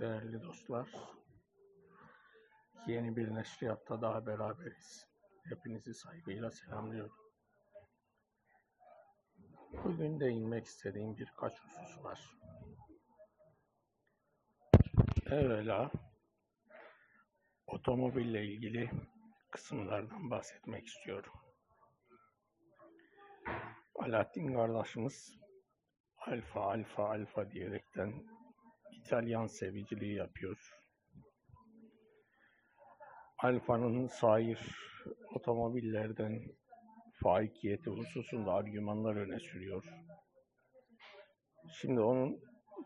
Değerli dostlar, yeni bir neşriyatta daha beraberiz. Hepinizi saygıyla selamlıyorum. Bugün değinmek istediğim birkaç husus var. Evvela otomobille ilgili kısımlardan bahsetmek istiyorum. Alaaddin kardeşimiz alfa alfa alfa diyerekten İtalyan seviciliği yapıyor. Alfa'nın sair otomobillerden faikiyeti hususunda argümanlar öne sürüyor. Şimdi onun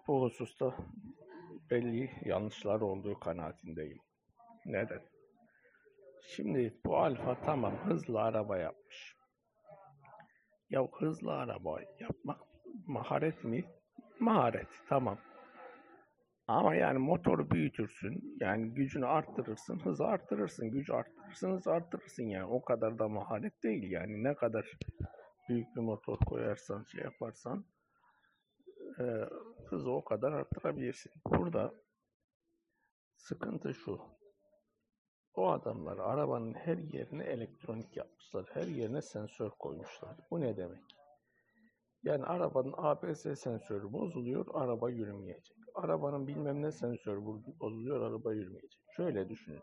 bu hususta belli yanlışlar olduğu kanaatindeyim. Neden? Şimdi bu Alfa tamam hızlı araba yapmış. Ya hızlı araba yapmak maharet mi? Maharet tamam. Ama yani motoru büyütürsün, yani gücünü arttırırsın, hızı arttırırsın, gücü arttırırsın, hızı arttırırsın yani. O kadar da maharet değil yani. Ne kadar büyük bir motor koyarsan, şey yaparsan e, hızı o kadar arttırabilirsin. Burada sıkıntı şu. O adamlar arabanın her yerine elektronik yapmışlar. Her yerine sensör koymuşlar. Bu ne demek? Yani arabanın ABS sensörü bozuluyor, araba yürümeyecek. Arabanın bilmem ne sensörü bozuluyor, araba yürümeyecek. Şöyle düşünün.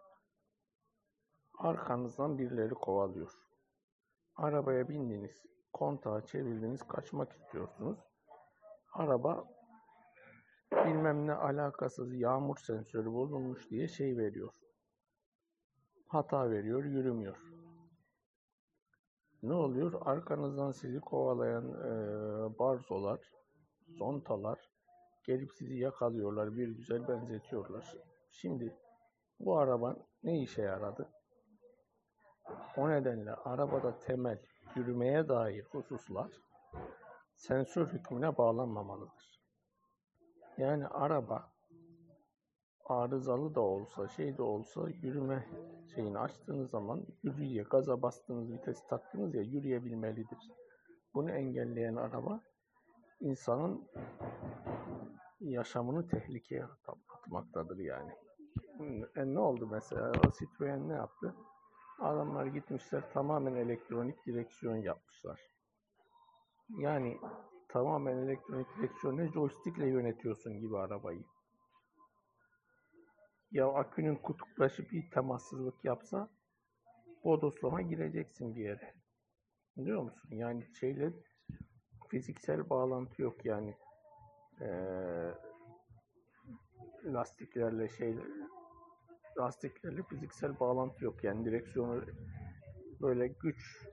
Arkanızdan birileri kovalıyor. Arabaya bindiniz, kontağı çevirdiniz, kaçmak istiyorsunuz. Araba bilmem ne alakasız yağmur sensörü bozulmuş diye şey veriyor. Hata veriyor, yürümüyor. Ne oluyor? Arkanızdan sizi kovalayan e, barzolar, zontalar gelip sizi yakalıyorlar, bir güzel benzetiyorlar. Şimdi bu araba ne işe yaradı? O nedenle arabada temel yürümeye dair hususlar sensör hükmüne bağlanmamalıdır. Yani araba arızalı da olsa, şey de olsa yürüme şeyini açtığınız zaman yürüye, gaza bastığınız vitesi taktınız ya yürüyebilmelidir. Bunu engelleyen araba insanın yaşamını tehlikeye atmaktadır yani. E ne oldu mesela? O Citroen ne yaptı? Adamlar gitmişler tamamen elektronik direksiyon yapmışlar. Yani tamamen elektronik direksiyon ne joystickle yönetiyorsun gibi arabayı. Ya akünün kutuplaşıp bir temassızlık yapsa bodoslama gireceksin bir yere. Biliyor musun? Yani şeyle fiziksel bağlantı yok yani. Ee, lastiklerle şey lastiklerle fiziksel bağlantı yok. Yani direksiyonu böyle güç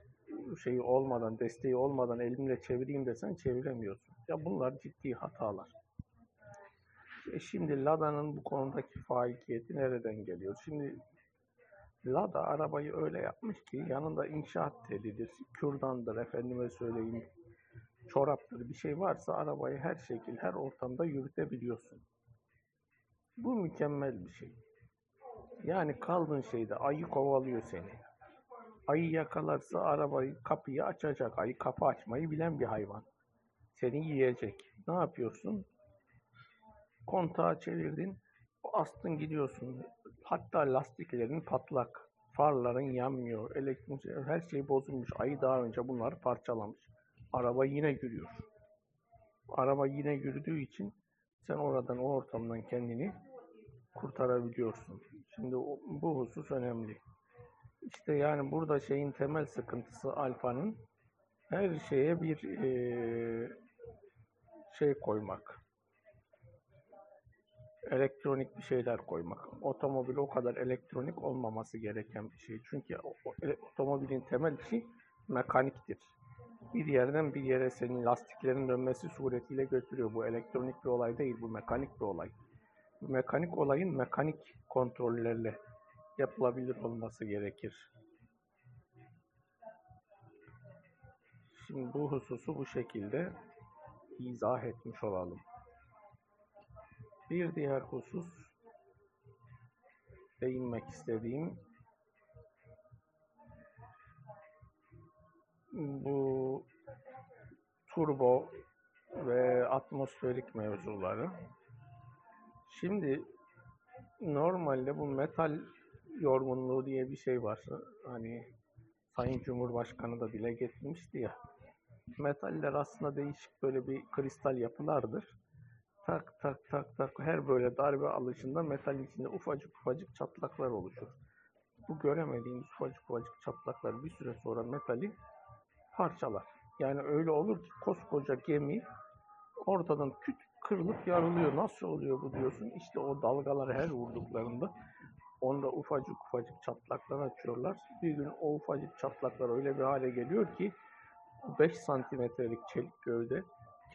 şeyi olmadan, desteği olmadan elimle çevireyim desen çeviremiyorsun. Ya bunlar ciddi hatalar. E şimdi Lada'nın bu konudaki faaliyeti nereden geliyor? Şimdi Lada arabayı öyle yapmış ki yanında inşaat telidir, kürdandır, efendime söyleyeyim, çoraptır bir şey varsa arabayı her şekil, her ortamda yürütebiliyorsun. Bu mükemmel bir şey. Yani kaldığın şeyde ayı kovalıyor seni. Ayı yakalarsa arabayı, kapıyı açacak. Ayı kapı açmayı bilen bir hayvan. Seni yiyecek. Ne yapıyorsun? Kontağı çevirdin, astın gidiyorsun. Hatta lastiklerin patlak, farların yanmıyor, elektrik, her şey bozulmuş. Ayı daha önce bunları parçalamış. Araba yine yürüyor. Araba yine yürüdüğü için sen oradan, o ortamdan kendini kurtarabiliyorsun. Şimdi bu husus önemli. İşte yani burada şeyin temel sıkıntısı alfanın her şeye bir e, şey koymak elektronik bir şeyler koymak. Otomobil o kadar elektronik olmaması gereken bir şey. Çünkü otomobilin temel işi mekaniktir. Bir yerden bir yere senin lastiklerin dönmesi suretiyle götürüyor. Bu elektronik bir olay değil, bu mekanik bir olay. Bu mekanik olayın mekanik kontrollerle yapılabilir olması gerekir. Şimdi bu hususu bu şekilde izah etmiş olalım. Bir diğer husus değinmek istediğim bu turbo ve atmosferik mevzuları. Şimdi Normalde bu metal yorgunluğu diye bir şey var. Hani Sayın Cumhurbaşkanı da dile getirmişti ya. Metaller aslında değişik böyle bir kristal yapılardır. Tak tak tak tak her böyle darbe alışında metal içinde ufacık ufacık çatlaklar oluşur. Bu göremediğimiz ufacık ufacık çatlaklar bir süre sonra metali parçalar. Yani öyle olur ki koskoca gemi ortadan küt kırılıp yarılıyor. Nasıl oluyor bu diyorsun. İşte o dalgaları her vurduklarında onda ufacık ufacık çatlaklar açıyorlar. Bir gün o ufacık çatlaklar öyle bir hale geliyor ki 5 santimetrelik çelik gövde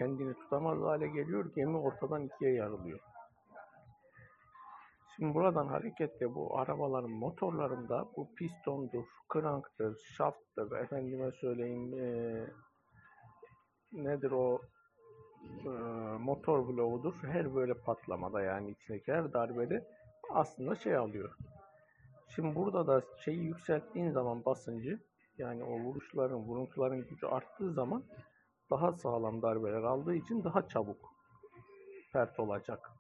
kendini tutamaz hale geliyor. Gemi ortadan ikiye yarılıyor. Şimdi buradan hareketle bu arabaların motorlarında bu pistondur, kranktır, şafttır, efendime söyleyeyim eee, nedir o eee, motor bloğudur. Her böyle patlamada yani içindeki her darbede aslında şey alıyor. Şimdi burada da şeyi yükselttiğin zaman basıncı yani o vuruşların, vuruntuların gücü arttığı zaman daha sağlam darbeler aldığı için daha çabuk pert olacak.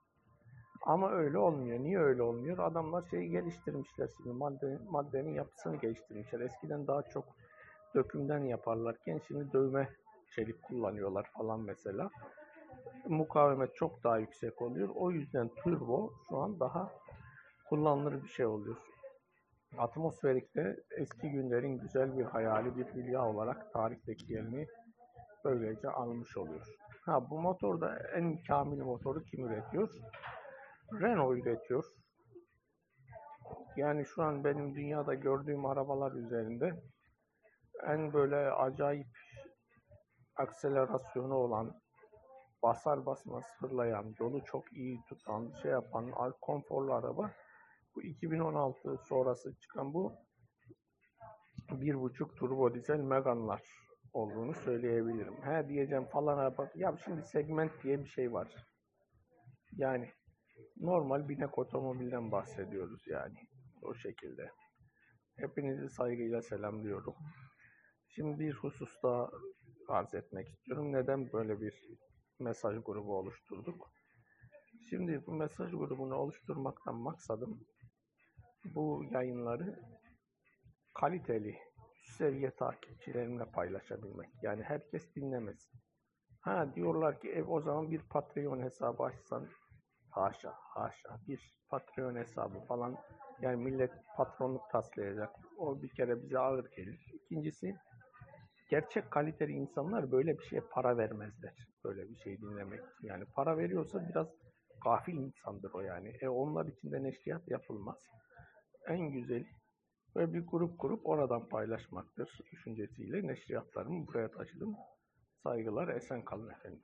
Ama öyle olmuyor. Niye öyle olmuyor? Adamlar şeyi geliştirmişler şimdi madde, maddenin yapısını geliştirmişler. Eskiden daha çok dökümden yaparlarken şimdi dövme çelik kullanıyorlar falan mesela. Mukavemet çok daha yüksek oluyor. O yüzden turbo şu an daha kullanılır bir şey oluyor. Atmosferikte eski günlerin güzel bir hayali bir hülya olarak tarihteki yerini böylece almış oluyor. Ha bu motorda en kamil motoru kim üretiyor? Renault üretiyor. Yani şu an benim dünyada gördüğüm arabalar üzerinde en böyle acayip akselerasyonu olan, basar basmaz fırlayan, yolu çok iyi tutan, şey yapan konforlu araba bu 2016 sonrası çıkan bu 1.5 turbo dizel Megane'lar olduğunu söyleyebilirim. He diyeceğim falan. Ya şimdi segment diye bir şey var. Yani normal binek otomobilden bahsediyoruz yani. O şekilde. Hepinizi saygıyla selamlıyorum. Şimdi bir hususta arz etmek istiyorum. Neden böyle bir mesaj grubu oluşturduk? Şimdi bu mesaj grubunu oluşturmaktan maksadım bu yayınları kaliteli, seviye takipçilerimle paylaşabilmek. Yani herkes dinlemesin. Ha diyorlar ki e, o zaman bir Patreon hesabı açsan haşa haşa bir Patreon hesabı falan yani millet patronluk taslayacak. O bir kere bize ağır gelir. İkincisi gerçek kaliteli insanlar böyle bir şeye para vermezler. Böyle bir şey dinlemek. Yani para veriyorsa biraz gafil insandır o yani. E onlar için de neşriyat yapılmaz. En güzeli böyle bir grup kurup oradan paylaşmaktır düşüncesiyle neşriyatlarımı buraya taşıdım. Saygılar, esen kalın efendim.